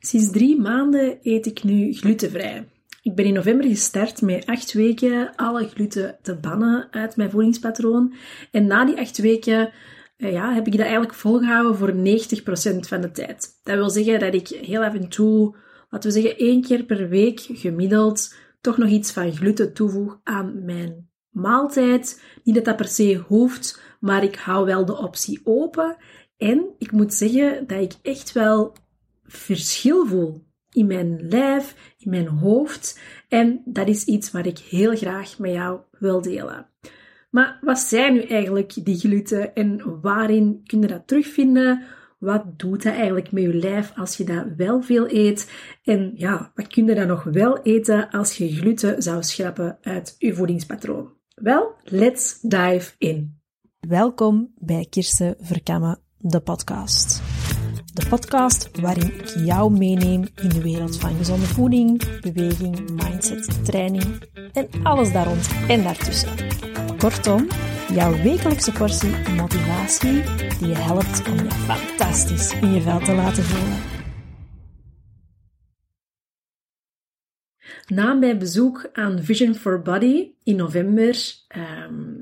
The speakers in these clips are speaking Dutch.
Sinds drie maanden eet ik nu glutenvrij. Ik ben in november gestart met acht weken alle gluten te bannen uit mijn voedingspatroon. En na die acht weken eh, ja, heb ik dat eigenlijk volgehouden voor 90% van de tijd. Dat wil zeggen dat ik heel af en toe, laten we zeggen één keer per week gemiddeld, toch nog iets van gluten toevoeg aan mijn maaltijd. Niet dat dat per se hoeft, maar ik hou wel de optie open. En ik moet zeggen dat ik echt wel verschil voel in mijn lijf, in mijn hoofd. En dat is iets wat ik heel graag met jou wil delen. Maar wat zijn nu eigenlijk die gluten en waarin kun je dat terugvinden? Wat doet dat eigenlijk met je lijf als je dat wel veel eet? En ja, wat kun je dan nog wel eten als je gluten zou schrappen uit je voedingspatroon? Wel, let's dive in. Welkom bij Kirsten Verkammen, de podcast. De podcast waarin ik jou meeneem in de wereld van gezonde voeding, beweging, mindset, training en alles daar rond en daartussen. Kortom, jouw wekelijkse portie motivatie die je helpt om je fantastisch in je vel te laten voelen. Na mijn bezoek aan Vision for Body in november um,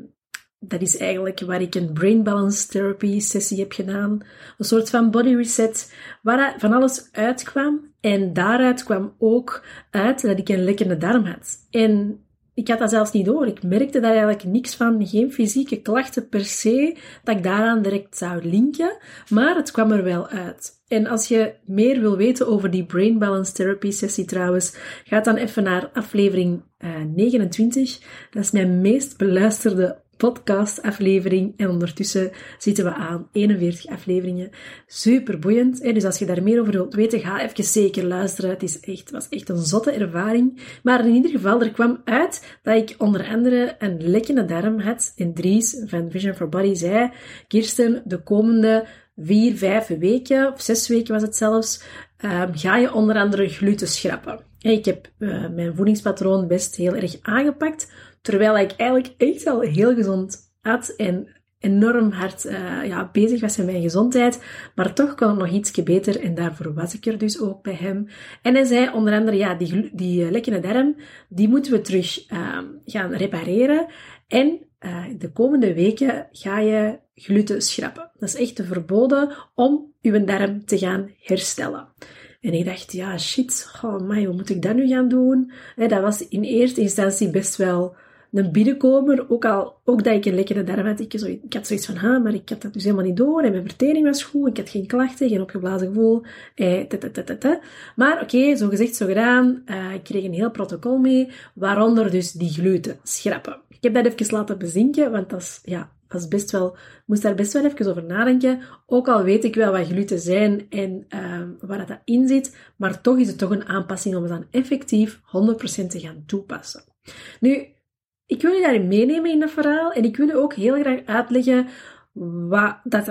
dat is eigenlijk waar ik een brain balance therapy sessie heb gedaan. Een soort van body reset, waar van alles uitkwam. En daaruit kwam ook uit dat ik een lekkende darm had. En ik had dat zelfs niet door. Ik merkte daar eigenlijk niks van, geen fysieke klachten per se, dat ik daaraan direct zou linken, maar het kwam er wel uit. En als je meer wil weten over die Brain Balance Therapy sessie trouwens, ga dan even naar aflevering uh, eh, 29. Dat is mijn meest beluisterde podcastaflevering. En ondertussen zitten we aan 41 afleveringen. Super boeiend. Dus als je daar meer over wilt weten, ga even zeker luisteren. Het is echt, was echt een zotte ervaring. Maar in ieder geval, er kwam uit dat ik onder andere een lekkende darm had. En Dries van Vision for Body zei, Kirsten, de komende vier, vijf weken, of zes weken was het zelfs, um, ga je onder andere gluten schrappen. Ik heb uh, mijn voedingspatroon best heel erg aangepakt Terwijl ik eigenlijk echt al heel gezond at en enorm hard uh, ja, bezig was met mijn gezondheid. Maar toch kon het nog ietsje beter en daarvoor was ik er dus ook bij hem. En hij zei onder andere, ja, die, die uh, lekkende darm, die moeten we terug uh, gaan repareren. En uh, de komende weken ga je gluten schrappen. Dat is echt verboden om uw darm te gaan herstellen. En ik dacht, ja, shit, oh my, hoe moet ik dat nu gaan doen? dat was in eerste instantie best wel een binnenkomer, ook al, ook dat ik een lekkere darm had, ik, ik had zoiets van, ha, maar ik had dat dus helemaal niet door, en mijn vertering was goed, ik had geen klachten, geen opgeblazen gevoel, eh, Maar oké, zo gezegd, zo gedaan, uh, ik kreeg een heel protocol mee, waaronder dus die gluten schrappen. Ik heb dat even laten bezinken, want dat is, ja, was best wel, moest daar best wel even over nadenken. Ook al weet ik wel wat gluten zijn en uh, waar dat in zit, maar toch is het toch een aanpassing om het dan effectief 100% te gaan toepassen. Nu, ik wil je daarin meenemen in dat verhaal en ik wil je ook heel graag uitleggen wat, dat,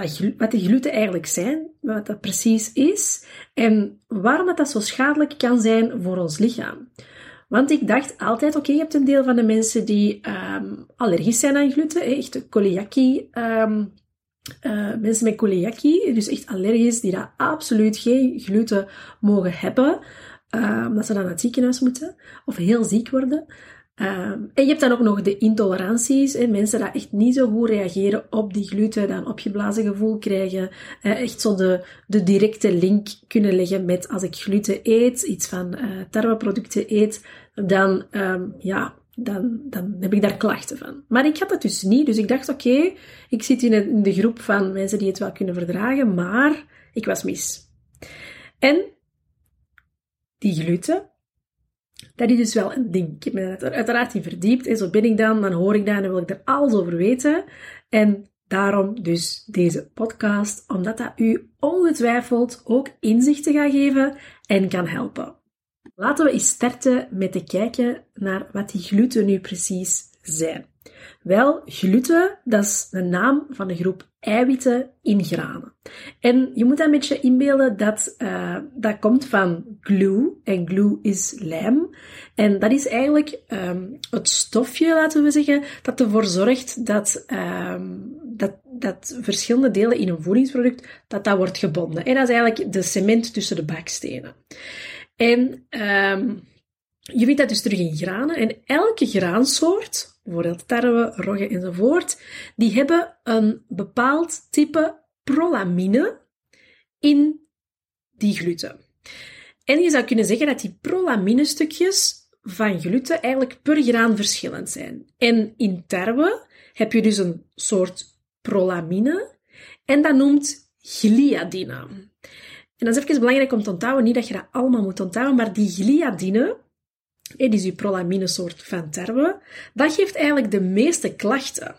de gluten eigenlijk zijn, wat dat precies is en waarom dat, dat zo schadelijk kan zijn voor ons lichaam. Want ik dacht altijd, oké, je hebt een deel van de mensen die um, allergisch zijn aan gluten, echt um, mensen met celiakie, dus echt allergisch, die daar absoluut geen gluten mogen hebben, omdat ze dan naar het ziekenhuis moeten, of heel ziek worden. Um, en je hebt dan ook nog de intoleranties. Hè, mensen die echt niet zo goed reageren op die gluten, dan opgeblazen gevoel krijgen. Echt zo de, de directe link kunnen leggen met als ik gluten eet, iets van uh, tarweproducten eet, dan, um, ja, dan, dan heb ik daar klachten van. Maar ik had dat dus niet, dus ik dacht, oké, ik zit in de groep van mensen die het wel kunnen verdragen, maar ik was mis. En die gluten, dat is dus wel een ding. Ik heb me er uiteraard in verdiept. En zo ben ik dan, dan hoor ik dat en dan wil ik er alles over weten. En daarom dus deze podcast, omdat dat u ongetwijfeld ook inzichten gaat geven en kan helpen. Laten we eens starten met te kijken naar wat die gluten nu precies zijn. Wel, gluten, dat is de naam van de groep eiwitten in granen. En je moet dat een beetje inbeelden dat uh, dat komt van glue. En glue is lijm. En dat is eigenlijk um, het stofje, laten we zeggen, dat ervoor zorgt dat, um, dat dat verschillende delen in een voedingsproduct, dat dat wordt gebonden. En dat is eigenlijk de cement tussen de bakstenen. En um, je vindt dat dus terug in granen. En elke graansoort, bijvoorbeeld tarwe, rogge enzovoort, die hebben een bepaald type prolamine in die gluten. En je zou kunnen zeggen dat die prolaminestukjes van gluten eigenlijk per graan verschillend zijn. En in tarwe heb je dus een soort prolamine en dat noemt gliadine. En dat is even belangrijk om te onthouden, niet dat je dat allemaal moet onthouden, maar die gliadine, die is je prolaminesoort van tarwe, dat geeft eigenlijk de meeste klachten.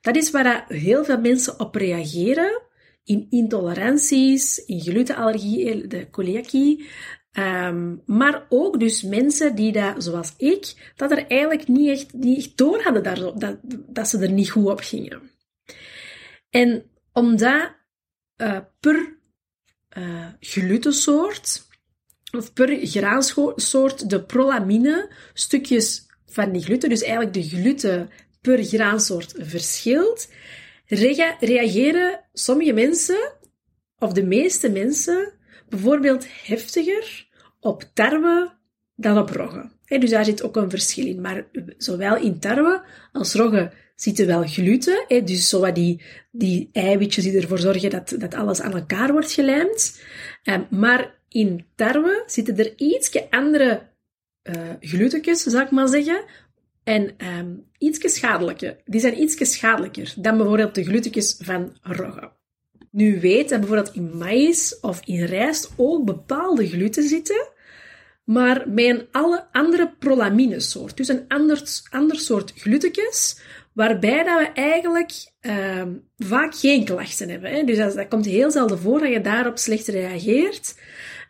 Dat is waar heel veel mensen op reageren in intoleranties, in glutenallergie, de celiakie, Um, maar ook dus mensen die dat, zoals ik, dat er eigenlijk niet echt, niet door hadden daar, dat, dat ze er niet goed op gingen. En omdat uh, per uh, glutensoort, of per graansoort, de prolamine stukjes van die gluten, dus eigenlijk de gluten per graansoort verschilt, reageren sommige mensen, of de meeste mensen, bijvoorbeeld heftiger op tarwe dan op rogge. dus daar zit ook een verschil in. Maar zowel in tarwe als rogge zitten wel gluten. dus zo die, die eiwitjes die ervoor zorgen dat, dat alles aan elkaar wordt gelijmd. Ehm, maar in tarwe zitten er ietsje andere uh, glutentjes, zou ik maar zeggen. En um, ietsje schadelijker. Die zijn ietsje schadelijker dan bijvoorbeeld de glutentjes van rogge. Nu weet dat bijvoorbeeld in maïs of in rijst ook bepaalde gluten zitten maar met een alle andere prolaminesoort. Dus een ander, ander soort gluttekes, waarbij dat we eigenlijk uh, vaak geen klachten hebben. Hè. Dus dat, komt heel zelden voor dat je daarop slecht reageert.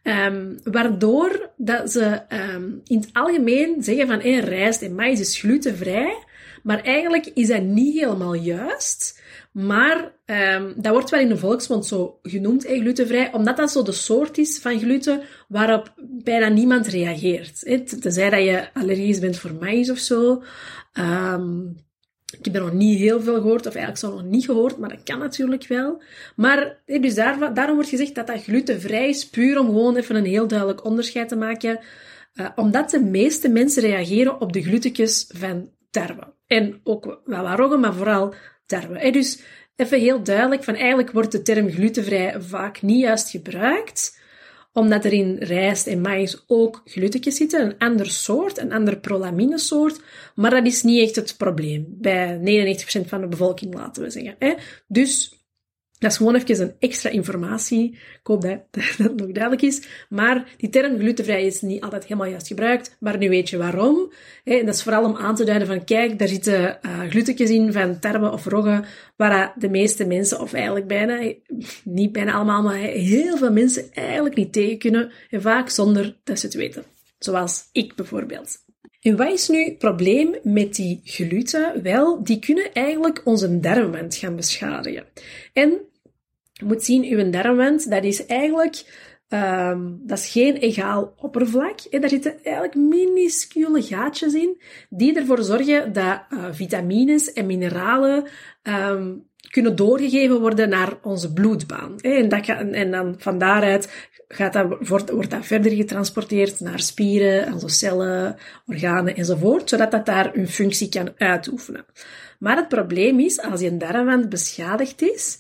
Um, waardoor dat ze um, in het algemeen zeggen van hey, rijst en maïs is glutenvrij. Maar eigenlijk is dat niet helemaal juist. Maar um, dat wordt wel in de volksmond zo genoemd, eh, glutenvrij, omdat dat zo de soort is van gluten waarop bijna niemand reageert. Hè. Tenzij dat je allergisch bent voor maïs of zo. Ik heb er nog niet heel veel gehoord, of eigenlijk zo nog niet gehoord, maar dat kan natuurlijk wel. Maar dus daar, daarom wordt gezegd dat dat glutenvrij is, puur om gewoon even een heel duidelijk onderscheid te maken. Uh, omdat de meeste mensen reageren op de gluttekjes van tarwe. En ook wel roggen, maar vooral tarwe. Dus even heel duidelijk, van eigenlijk wordt de term glutenvrij vaak niet juist gebruikt, omdat er in rijst en maïs ook glutentjes zitten, een ander soort, een ander prolaminesoort, maar dat is niet echt het probleem bij 99% van de bevolking, laten we zeggen. Dus dat is gewoon even een extra informatie. Ik hoop dat, dat nog duidelijk is. Maar die term glutenvrij is niet altijd helemaal juist gebruikt. Maar nu weet je waarom. En dat is vooral om aan te duiden van, kijk, daar zitten uh, glutentjes in van tarwe of rogge, waar de meeste mensen, of eigenlijk bijna, niet bijna allemaal, maar heel veel mensen eigenlijk niet tegen kunnen. En vaak zonder dat ze het weten. Zoals ik bijvoorbeeld. En wat is nu het probleem met die gluten? Wel, die kunnen eigenlijk onze darmwand gaan beschadigen. En je moet zien, uw darmwand, dat is eigenlijk um, dat is geen egaal oppervlak. En daar zitten eigenlijk minuscule gaatjes in, die ervoor zorgen dat uh, vitamines en mineralen um, kunnen doorgegeven worden naar onze bloedbaan. En, dat en dan van daaruit gaat dat, wordt, wordt dat verder getransporteerd naar spieren, cellen, organen enzovoort, zodat dat daar een functie kan uitoefenen. Maar het probleem is, als je darmwand beschadigd is,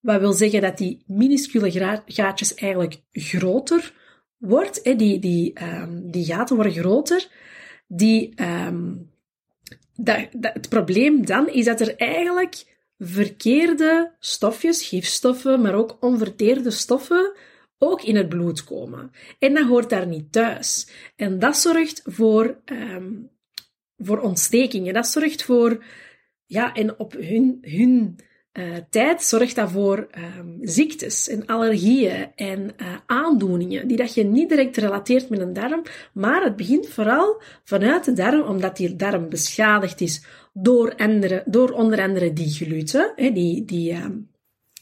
wat wil zeggen dat die minuscule gaatjes eigenlijk groter wordt, die, die, um, die gaten worden groter, die, um, dat, dat, het probleem dan is dat er eigenlijk verkeerde stofjes, gifstoffen, maar ook onverteerde stoffen ook in het bloed komen. En dat hoort daar niet thuis. En dat zorgt voor, um, voor ontstekingen. Dat zorgt voor, ja, en op hun, hun uh, tijd zorgt dat voor um, ziektes en allergieën en uh, aandoeningen, die dat je niet direct relateert met een darm, maar het begint vooral vanuit de darm, omdat die darm beschadigd is door, andere, door onder andere die gluten, hè, die, die, uh,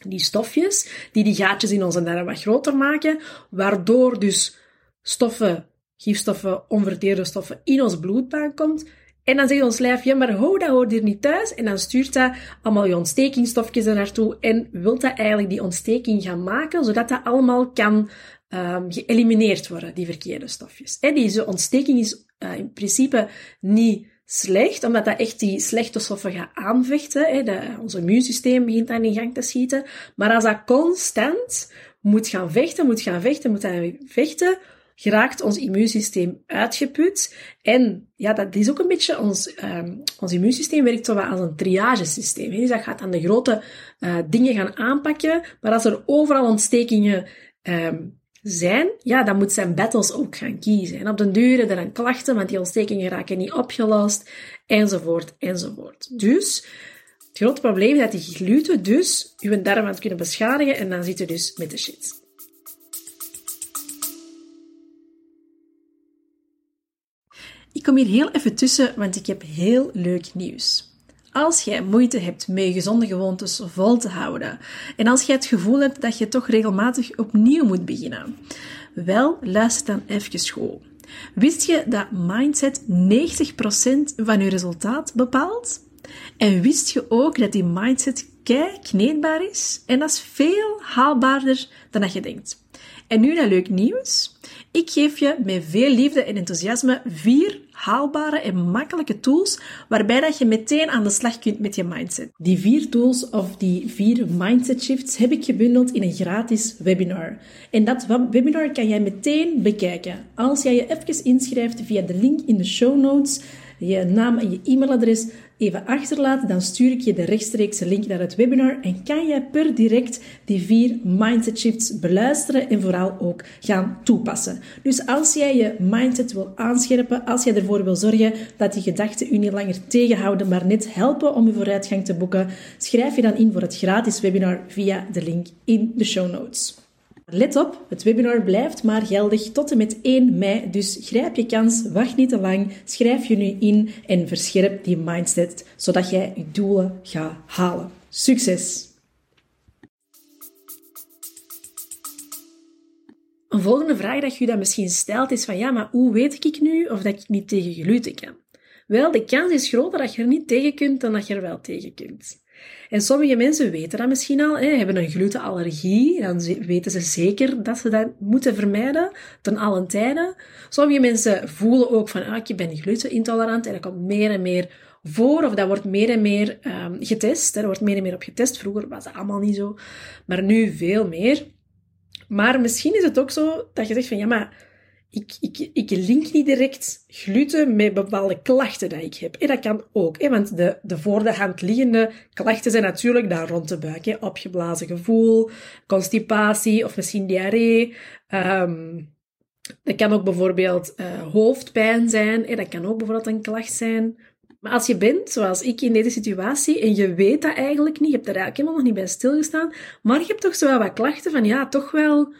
die stofjes, die die gaatjes in onze darm wat groter maken, waardoor dus stoffen, gifstoffen, onverteerde stoffen in ons bloedbaan komt, En dan zegt ons lijf, ja, maar ho, dat hoort hier niet thuis. En dan stuurt dat allemaal je ontstekingstofjes er naartoe en wilt dat eigenlijk die ontsteking gaan maken, zodat dat allemaal kan um, geëlimineerd worden, die verkeerde stofjes. En deze ontsteking is uh, in principe niet slecht, omdat dat echt die slechte stoffen gaat aanvechten. Hè. De, ons immuunsysteem begint dan in gang te schieten. Maar als dat constant moet gaan vechten, moet gaan vechten, moet gaan vechten, geraakt ons immuunsysteem uitgeput. En ja, dat is ook een beetje ons, um, ons immuunsysteem werkt zo als een triagesysteem. Dus dat gaat aan de grote uh, dingen gaan aanpakken. Maar als er overal ontstekingen um, zijn, ja, dan moet zijn battles ook gaan kiezen. En op den duur er dan klachten, want die ontstekingen raken niet opgelost, enzovoort, enzovoort. Dus, het grote probleem is dat die gluten dus uw darmen kunnen beschadigen en dan zit je dus met de shit. Ik kom hier heel even tussen, want ik heb heel leuk nieuws. Als jij moeite hebt met gezonde gewoontes vol te houden en als jij het gevoel hebt dat je toch regelmatig opnieuw moet beginnen, wel, luister dan even goed. Wist je dat mindset 90% van je resultaat bepaalt? En wist je ook dat die mindset kei kneedbaar is? En dat is veel haalbaarder dan dat je denkt. En nu dat leuk nieuws. Ik geef je met veel liefde en enthousiasme vier haalbare en makkelijke tools waarbij dat je meteen aan de slag kunt met je mindset. Die vier tools of die vier mindset shifts heb ik gebundeld in een gratis webinar. En dat webinar kan jij meteen bekijken. Als jij je even inschrijft via de link in de show notes, je naam en je e-mailadres even achterlaat, dan stuur ik je de rechtstreekse link naar het webinar en kan jij per direct die vier mindset shifts beluisteren en vooral ook gaan toepassen. Dus als jij je mindset wil aanscherpen, als jij ervoor wil zorgen dat die gedachten u niet langer tegenhouden, maar net helpen om je vooruitgang te boeken, schrijf je dan in voor het gratis webinar via de link in de show notes. Let op, het webinar blijft maar geldig tot en met 1 mei, dus grijp je kans, wacht niet te lang, schrijf je nu in en verscherp die mindset, zodat jij je doelen gaat halen. Succes! Een volgende vraag dat je dat misschien stelt is van ja, maar hoe weet ik nu of dat ik niet tegen gluten kan? Wel, de kans is groter dat je er niet tegen kunt dan dat je er wel tegen kunt. En sommige mensen weten dat misschien al, hè, hebben een glutenallergie. Dan weten ze zeker dat ze dat moeten vermijden, ten allen tijde. Sommige mensen voelen ook van, ah, ik ben glutenintolerant en dat komt meer en meer voor, of dat wordt meer en meer um, getest. Er wordt meer en meer op getest. Vroeger was dat allemaal niet zo, maar nu veel meer. Maar misschien is het ook zo dat je zegt van, ja, maar ik, ik, ik link niet direct gluten met bepaalde klachten die ik heb. En dat kan ook, want de, de voor de hand liggende klachten zijn natuurlijk daar rond de buik. Hè. Opgeblazen gevoel, constipatie of misschien diarree. Um, dat kan ook bijvoorbeeld uh, hoofdpijn zijn. Dat kan ook bijvoorbeeld een klacht zijn. Maar als je bent, zoals ik in deze situatie, en je weet dat eigenlijk niet, je hebt er eigenlijk helemaal nog niet bij stilgestaan, maar je hebt toch zo wel wat klachten van, ja, toch wel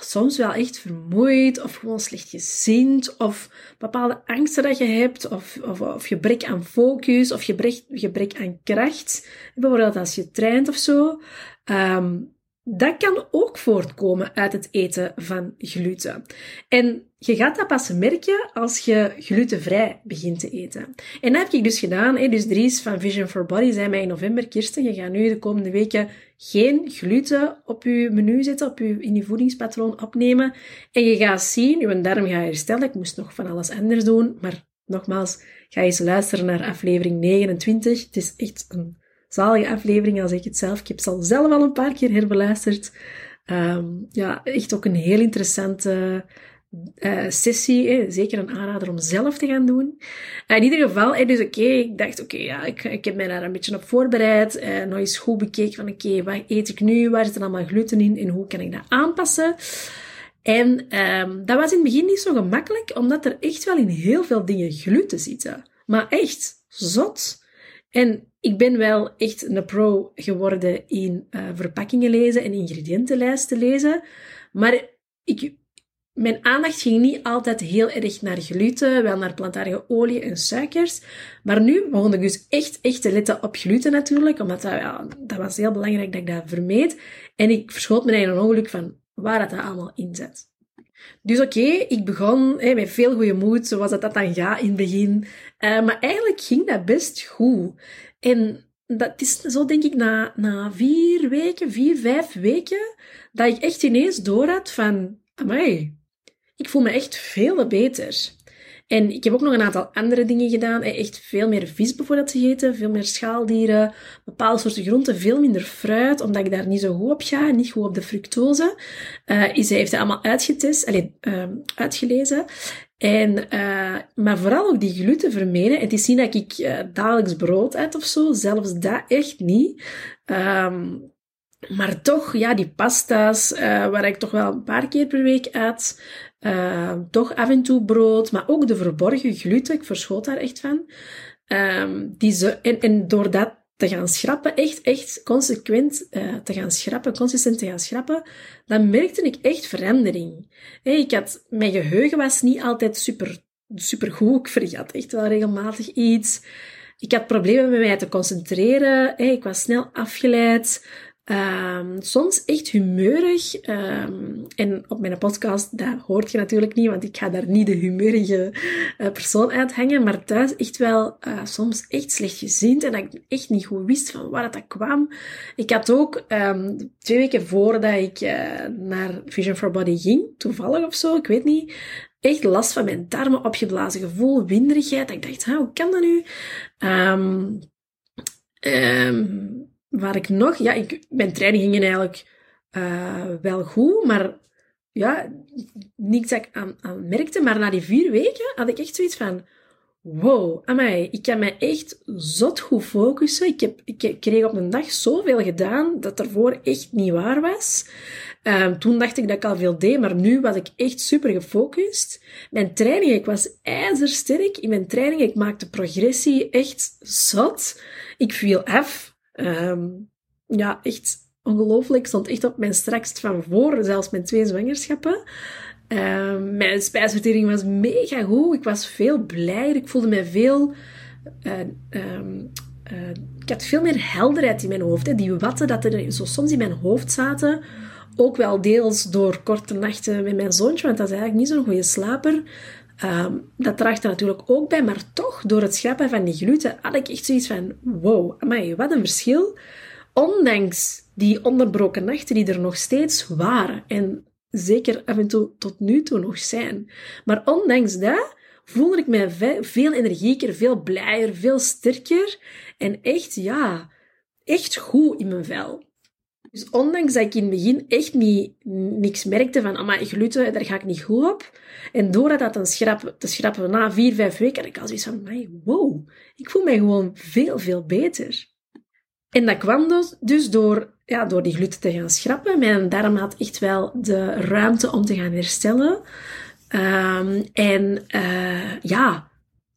soms wel echt vermoeid of gewoon slecht gezind of bepaalde angsten dat je hebt of, of, of gebrek aan focus of gebrek, gebrek aan kracht. Bijvoorbeeld als je traint of zo. Um, dat kan ook voortkomen uit het eten van gluten. En je gaat dat pas merken als je glutenvrij begint te eten. En dat heb ik dus gedaan. Dus Dries van Vision for Body zei mij in november, Kirsten, je gaat nu de komende weken geen gluten op je menu zetten, op je, in je voedingspatroon opnemen. En je gaat zien, je darm gaat herstellen. Ik moest nog van alles anders doen, maar nogmaals, ga eens luisteren naar aflevering 29. Het is echt een zalige aflevering, als ik het zelf. Ik heb ze zelf al een paar keer herbeluisterd. Um, ja, echt ook een heel interessante uh, sessie. Zeker een aanrader om zelf te gaan doen. in ieder geval, eh, dus oké, ik dacht oké, ja, ik, ik heb mij daar een beetje op voorbereid. Uh, nog eens goed bekeken van oké, wat eet ik nu? Waar zit er allemaal gluten in? En hoe kan ik dat aanpassen? En um, dat was in het begin niet zo gemakkelijk, omdat er echt wel in heel veel dingen gluten zitten. Maar echt, zot. En ik ben wel echt een pro geworden in uh, verpakkingen lezen en ingrediëntenlijsten lezen. Maar ik, mijn aandacht ging niet altijd heel erg naar gluten, wel naar plantaardige olie en suikers. Maar nu begon ik dus echt, echt te letten op gluten natuurlijk, omdat dat, ja, dat was heel belangrijk dat ik dat vermeed. En ik verschoot me eigenlijk een ongeluk van waar dat, dat allemaal in zit. Dus oké, ik begon met veel goede moed, zoals dat, dat dan gaat in het begin. Uh, maar eigenlijk ging dat best goed. En dat is zo, denk ik, na, na vier weken, vier, vijf weken, dat ik echt ineens door had van, amai, ik voel me echt veel beter. En ik heb ook nog een aantal andere dingen gedaan. Echt veel meer vis bijvoorbeeld gegeten, veel meer schaaldieren, bepaalde soorten groenten, veel minder fruit, omdat ik daar niet zo goed op ga, niet goed op de fructose. Uh, is, hij heeft het allemaal uitgetest, alleen, uh, uitgelezen. En, uh, maar vooral ook die gluten vermijden. Het is niet dat ik uh, dagelijks brood eet of zo, zelfs dat echt niet. Um, maar toch, ja, die pasta's, uh, waar ik toch wel een paar keer per week eet, toch af en toe brood, maar ook de verborgen gluten, ik verschoot daar echt van. Um, die zo, en, en door dat te gaan schrappen, echt, echt consequent uh, te gaan schrappen, consistent te gaan schrappen, dan merkte ik echt verandering. Hey, ik had, mijn geheugen was niet altijd super, super goed. Ik vergat echt wel regelmatig iets. Ik had problemen met mij te concentreren. Hey, ik was snel afgeleid. Um, soms echt humeurig. Um, en op mijn podcast, dat hoort je natuurlijk niet, want ik ga daar niet de humeurige uh, persoon uithangen. Maar thuis echt wel uh, soms echt slecht gezind en dat ik echt niet goed wist van waar dat kwam. Ik had ook um, twee weken voordat ik uh, naar Vision for Body ging, toevallig of zo, ik weet niet, echt last van mijn darmen, opgeblazen gevoel, winderigheid. Dat ik dacht, hoe kan dat nu? Um, waar ik nog, ja, ik, mijn training gingen eigenlijk uh, wel goed, maar ja, niks dat ik aan, aan merkte. Maar na die vier weken had ik echt zoiets van, wow, amai, ik kan me echt zot goed focussen. Ik, heb, ik kreeg op een dag zoveel gedaan dat ervoor echt niet waar was. Um, toen dacht ik dat ik al veel deed, maar nu was ik echt super gefocust. Mijn training, ik was ijzersterk in mijn training. Ik maakte progressie echt zot. Ik viel af. Um, ja, echt ongelooflijk. Stond echt op mijn strakst van voor, zelfs mijn twee zwangerschappen. Um, mijn spijsvertering was mega goed. Ik was veel blijer. Ik voelde me veel... Uh, um, uh, ik had veel meer helderheid in mijn hoofd. Die watten dat er zo soms in mijn hoofd zaten, ook wel deels door korte nachten met mijn zoontje, want dat is eigenlijk niet zo'n goede slaper. Um, dat draagt er natuurlijk ook bij, maar toch, door het schrappen van die gluten, had ik echt zoiets van, wow, wat een verschil. Ondanks die onderbroken nachten die er nog steeds waren. En zeker af en toe tot nu toe nog zijn. Maar ondanks dat voelde ik mij veel energieker, veel blijer, veel sterker. En echt, ja, echt goed in mijn vel. Dus ondanks dat ik in het begin echt niet, niks merkte van, maar gluten, daar ga ik niet goed op. En door dat dan te schrappen na vier, vijf weken, had ik al zoiets van, wow, ik voel mij gewoon veel, veel beter. En dat kwam dus, dus door, ja, door die gluten te gaan schrappen. Mijn darm had echt wel de ruimte om te gaan herstellen. Um, en uh, ja,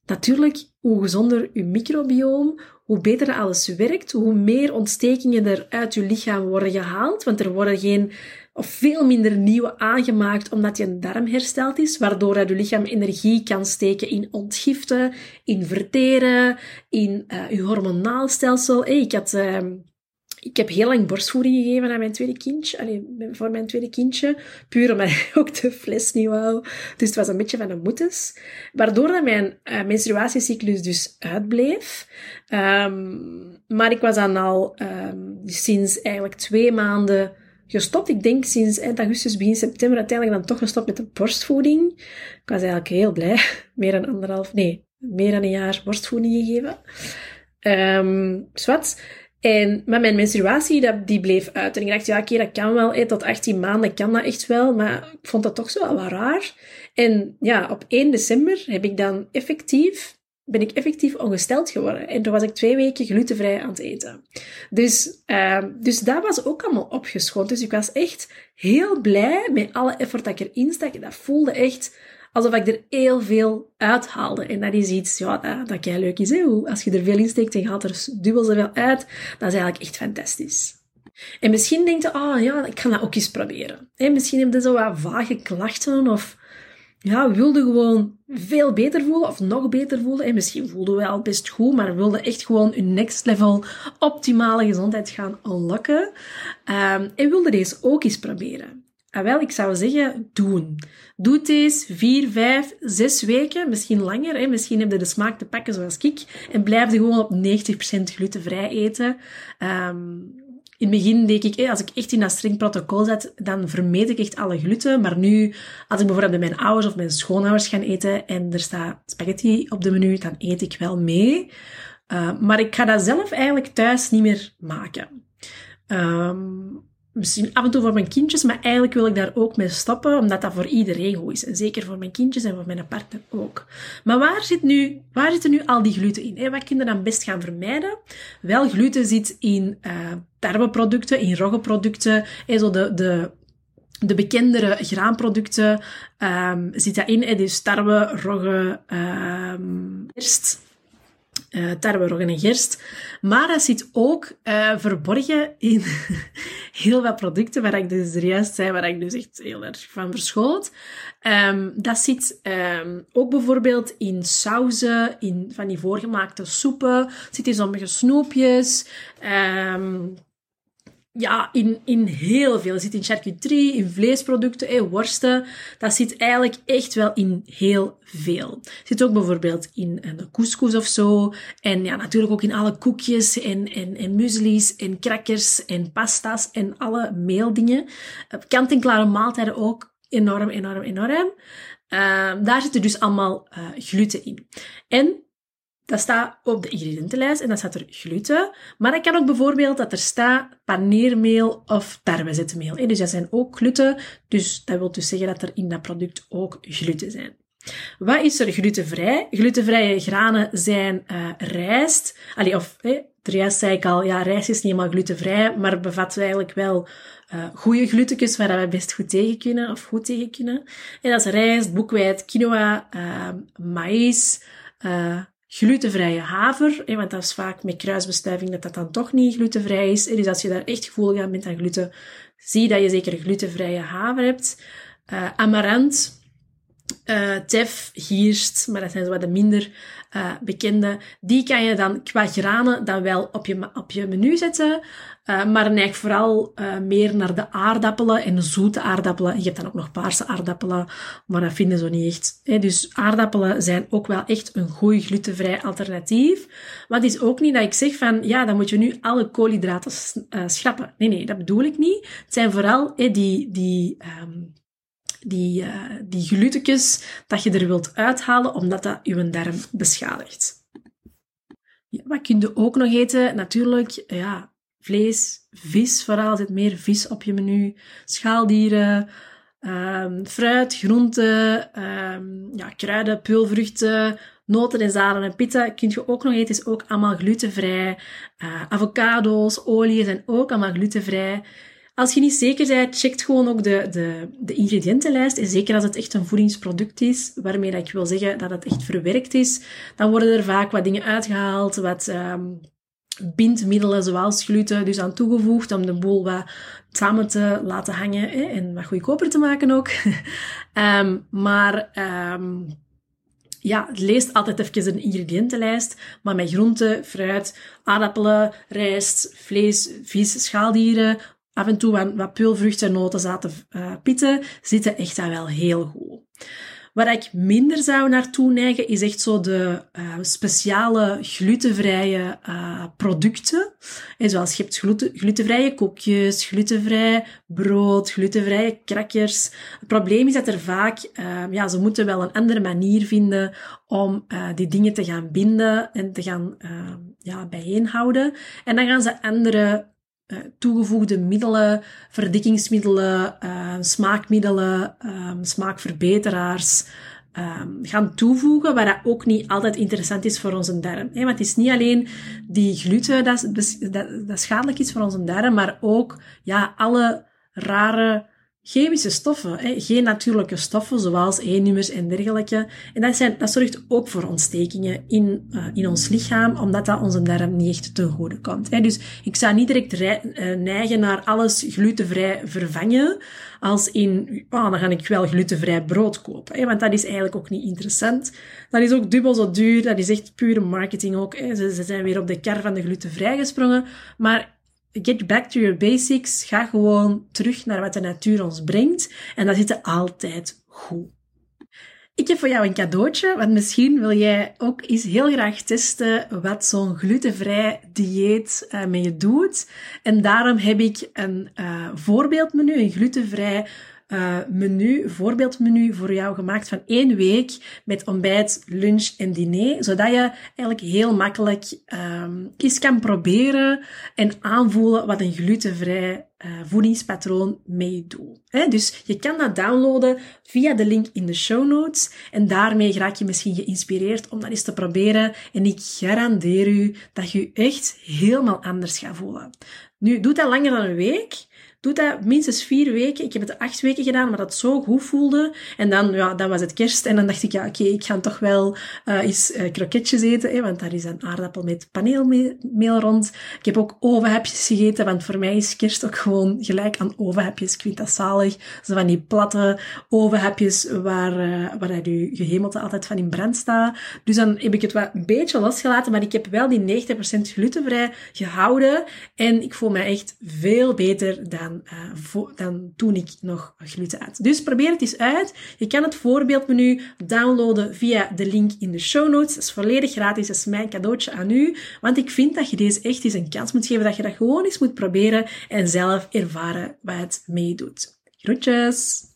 natuurlijk, hoe gezonder uw microbioom, hoe beter alles werkt, hoe meer ontstekingen er uit je lichaam worden gehaald. Want er worden geen, of veel minder nieuwe aangemaakt, omdat je darm hersteld is, waardoor je lichaam energie kan steken in ontgiften, in verteren, in uh, je hormonaal stelsel. Hey, ik had... Uh, ik heb heel lang borstvoeding gegeven aan mijn tweede kindje. Allee, voor mijn tweede kindje. Puur omdat ook de fles niet wou. Dus het was een beetje van een moetes. Waardoor dat mijn uh, menstruatiecyclus dus uitbleef. Um, maar ik was dan al um, sinds eigenlijk twee maanden gestopt. Ik denk sinds eind augustus, begin september uiteindelijk dan toch gestopt met de borstvoeding. Ik was eigenlijk heel blij. Meer dan anderhalf, nee, meer dan een jaar borstvoeding gegeven. Zwart. En, maar mijn menstruatie, die bleef uit. En ik dacht, ja, oké, dat kan wel. Hey, tot 18 maanden kan dat echt wel. Maar ik vond dat toch zo wel wat raar. En ja, op 1 december heb ik dan effectief, ben ik effectief ongesteld geworden. En toen was ik twee weken glutenvrij aan het eten. Dus, uh, dus dat was ook allemaal opgeschoond. Dus ik was echt heel blij met alle effort dat ik erin stak. Dat voelde echt alsof ik er heel veel uithaalde. En dat is iets, ja, dat, dat leuk is. Hè? Als je er veel in steekt en haalt er dubbel zoveel uit, dat is eigenlijk echt fantastisch. En misschien denkt je, ah oh, ja, ik ga dat ook eens proberen. En misschien heb je zo wat vage klachten of ja, wilde gewoon veel beter voelen of nog beter voelen. En misschien voelde wel best goed, maar wilde echt gewoon een next level optimale gezondheid gaan unlocken. Um, en wilde deze ook eens proberen. Ah, wel, ik zou zeggen, doen. Doe het eens vier, vijf, zes weken, misschien langer. Hè? Misschien heb je de smaak te pakken zoals ik. En blijf je gewoon op 90% glutenvrij eten. Um, in het begin denk ik, als ik echt in dat streng protocol zat, dan vermeed ik echt alle gluten. Maar nu, als ik bijvoorbeeld met mijn ouders of mijn schoonouders ga eten en er staat spaghetti op de menu, dan eet ik wel mee. Uh, maar ik ga dat zelf eigenlijk thuis niet meer maken. Um, misschien af en toe voor mijn kindjes, maar eigenlijk wil ik daar ook mee stoppen, omdat dat voor iedereen goed is. En zeker voor mijn kindjes en voor mijn partner ook. Maar waar, zit nu, waar zitten nu al die gluten in? Wat kun je dan best gaan vermijden? Wel, gluten zit in uh, tarweproducten, in roggeproducten, en zo de, de de bekendere graanproducten um, zit dat in. Dus tarwe, rogge, um, uh, tarwe, roggen en gerst. Maar dat zit ook uh, verborgen in heel wat producten waar ik dus juist zei, waar ik dus echt heel erg van verschoot. Um, dat zit um, ook bijvoorbeeld in sauzen, in van die voorgemaakte soepen, zit in sommige snoepjes. Um, ja, in, in heel veel. Het zit in charcuterie, in vleesproducten, eh, worsten. Dat zit eigenlijk echt wel in heel veel. Het zit ook bijvoorbeeld in de couscous of zo. En ja, natuurlijk ook in alle koekjes en, en, en muesli's en crackers en pasta's en alle meeldingen. Eh, kant-en-klare maaltijden ook enorm, enorm, enorm. Uh, daar zitten dus allemaal uh, gluten in. En dat staat op de ingrediëntenlijst en dan staat er gluten. Maar dat kan ook bijvoorbeeld dat er staat paneermeel of tarwezetmeel. Dus dat zijn ook gluten. Dus dat wil dus zeggen dat er in dat product ook gluten zijn. Wat is er glutenvrij? Glutenvrije granen zijn uh, rijst. Allee, of, juist zei ik al, ja, rijst is niet helemaal glutenvrij, maar bevat eigenlijk wel uh, goede glutenkes waar we best goed tegen kunnen, of goed tegen kunnen. En dat is rijst, boekweit, quinoa, uh, maïs, uh, glutenvrije haver, want dat is vaak met kruisbestuiving dat dat dan toch niet glutenvrij is. Dus als je daar echt gevoelig aan bent aan gluten, zie dat je zeker glutenvrije haver hebt. Uh, amarant, uh, tef, gierst, maar dat zijn zo wat de minder uh, bekende. Die kan je dan qua granen dan wel op je, op je menu zetten. Uh, maar neig vooral meer naar de aardappelen en zoete aardappelen. Je hebt dan ook nog paarse aardappelen, maar dat vinden ze niet echt. Hè. Dus aardappelen zijn ook wel echt een goed glutenvrij alternatief. Het is ook niet dat ik zeg van, ja, dan moet je nu alle koolhydraten schrappen. Nee, nee, dat bedoel ik niet. Het zijn vooral hè, die, die um, die, uh, die dat je er wilt uithalen, omdat dat je darm beschadigt. Ja, wat kun je ook nog eten? Natuurlijk, ja, vlees, vis vooral. Zit meer vis op je menu. Schaaldieren, um, fruit, groenten, um, ja, kruiden, peulvruchten, noten en zaden en pitten kun je ook nog eten. Is ook allemaal glutenvrij. Uh, avocado's, olie zijn ook allemaal glutenvrij. Als je niet zeker bent, check gewoon ook de, de, de ingrediëntenlijst. En zeker als het echt een voedingsproduct is, waarmee dat ik wil zeggen dat het echt verwerkt is, dan worden er vaak wat dingen uitgehaald, wat um, bindmiddelen zoals gluten dus aan toegevoegd om de boel wat samen te laten hangen hè, en wat goedkoper te maken ook. um, maar um, ja, lees altijd even een ingrediëntenlijst, maar met groenten, fruit, aardappelen, rijst, vlees, vis, schaaldieren, af en toe wat, peulvruchten, noten, zaten, uh, pitten, zitten echt daar wel heel goed. Waar ik minder zou naartoe neigen, is echt zo de uh, speciale glutenvrije uh, producten. En zoals je hebt gluten, glutenvrije koekjes, glutenvrij brood, glutenvrije crackers. Het probleem is dat er vaak, ja, ze moeten wel een andere manier vinden om die dingen te gaan binden en te gaan ja, bijeenhouden. En dan gaan ze andere eh, toegevoegde middelen, verdikkingsmiddelen, uh, smaakmiddelen, um, smaakverbeteraars um, gaan toevoegen, waar dat ook niet altijd interessant is voor onze darm. Want het is niet alleen die gluten dat, dat, dat schadelijk is voor onze darm, maar ook ja, alle rare chemische stoffen, hè? geen natuurlijke stoffen zoals E-nummers en dergelijke. En dat, zijn, dat zorgt ook voor ontstekingen in, uh, in ons lichaam, omdat dat onze darm niet echt ten goede komt. Hè? Dus ik zou niet direct uh, neigen naar alles glutenvrij vervangen, als in, oh, dan ga ik wel glutenvrij brood kopen. Hè? Want dat is eigenlijk ook niet interessant. Dat is ook dubbel zo duur, dat is echt pure marketing ook. Hè? Ze, ze zijn weer op de kar van de glutenvrij gesprongen, maar get back to your basics. Ga gewoon terug naar wat de natuur ons brengt. En dat zit altijd goed. Ik heb voor jou een cadeautje, want misschien wil jij ook eens heel graag testen wat zo'n glutenvrij dieet uh, met je doet. En daarom heb ik een uh, voorbeeldmenu, een glutenvrij uh, menu, voorbeeldmenu voor jou gemaakt van één week met ontbijt, lunch en diner, zodat je eigenlijk heel makkelijk um, eens kan proberen en aanvoelen wat een glutenvrij uh, voedingspatroon mee doet. He, dus je kan dat downloaden via de link in de show notes en daarmee raak je misschien geïnspireerd om dat eens te proberen en ik garandeer u dat je je echt helemaal anders gaat voelen. Nu, doe dat langer dan een week. Doe dat minstens vier weken. Ik heb het acht weken gedaan, maar dat zo goed voelde. En dan, ja, dan was het kerst. En dan dacht ik, ja, oké, ik ga toch wel uh, eens uh, eten. Hè, want daar is een aardappel met paneelmeel rond. Ik heb ook ovenhapjes gegeten. Want voor mij is kerst ook gewoon gelijk aan ovenhapjes. Ik vind dat zalig. Zo van die platte ovenhapjes waar, uh, waar je gehemelte altijd van in brand staat. Dus dan heb ik het wel een beetje losgelaten. Maar ik heb wel die 90% glutenvrij gehouden. En ik voel me echt veel beter dan dan, uh, dan toen ik nog gluten at. Dus probeer het eens uit. Je kan het voorbeeldmenu downloaden via de link in de show notes. Dat is volledig gratis. Dat is mijn cadeautje aan u. Want ik vind dat je deze echt eens een kans moet geven. Dat je dat gewoon eens moet proberen en zelf ervaren wat het meedoet. Groetjes!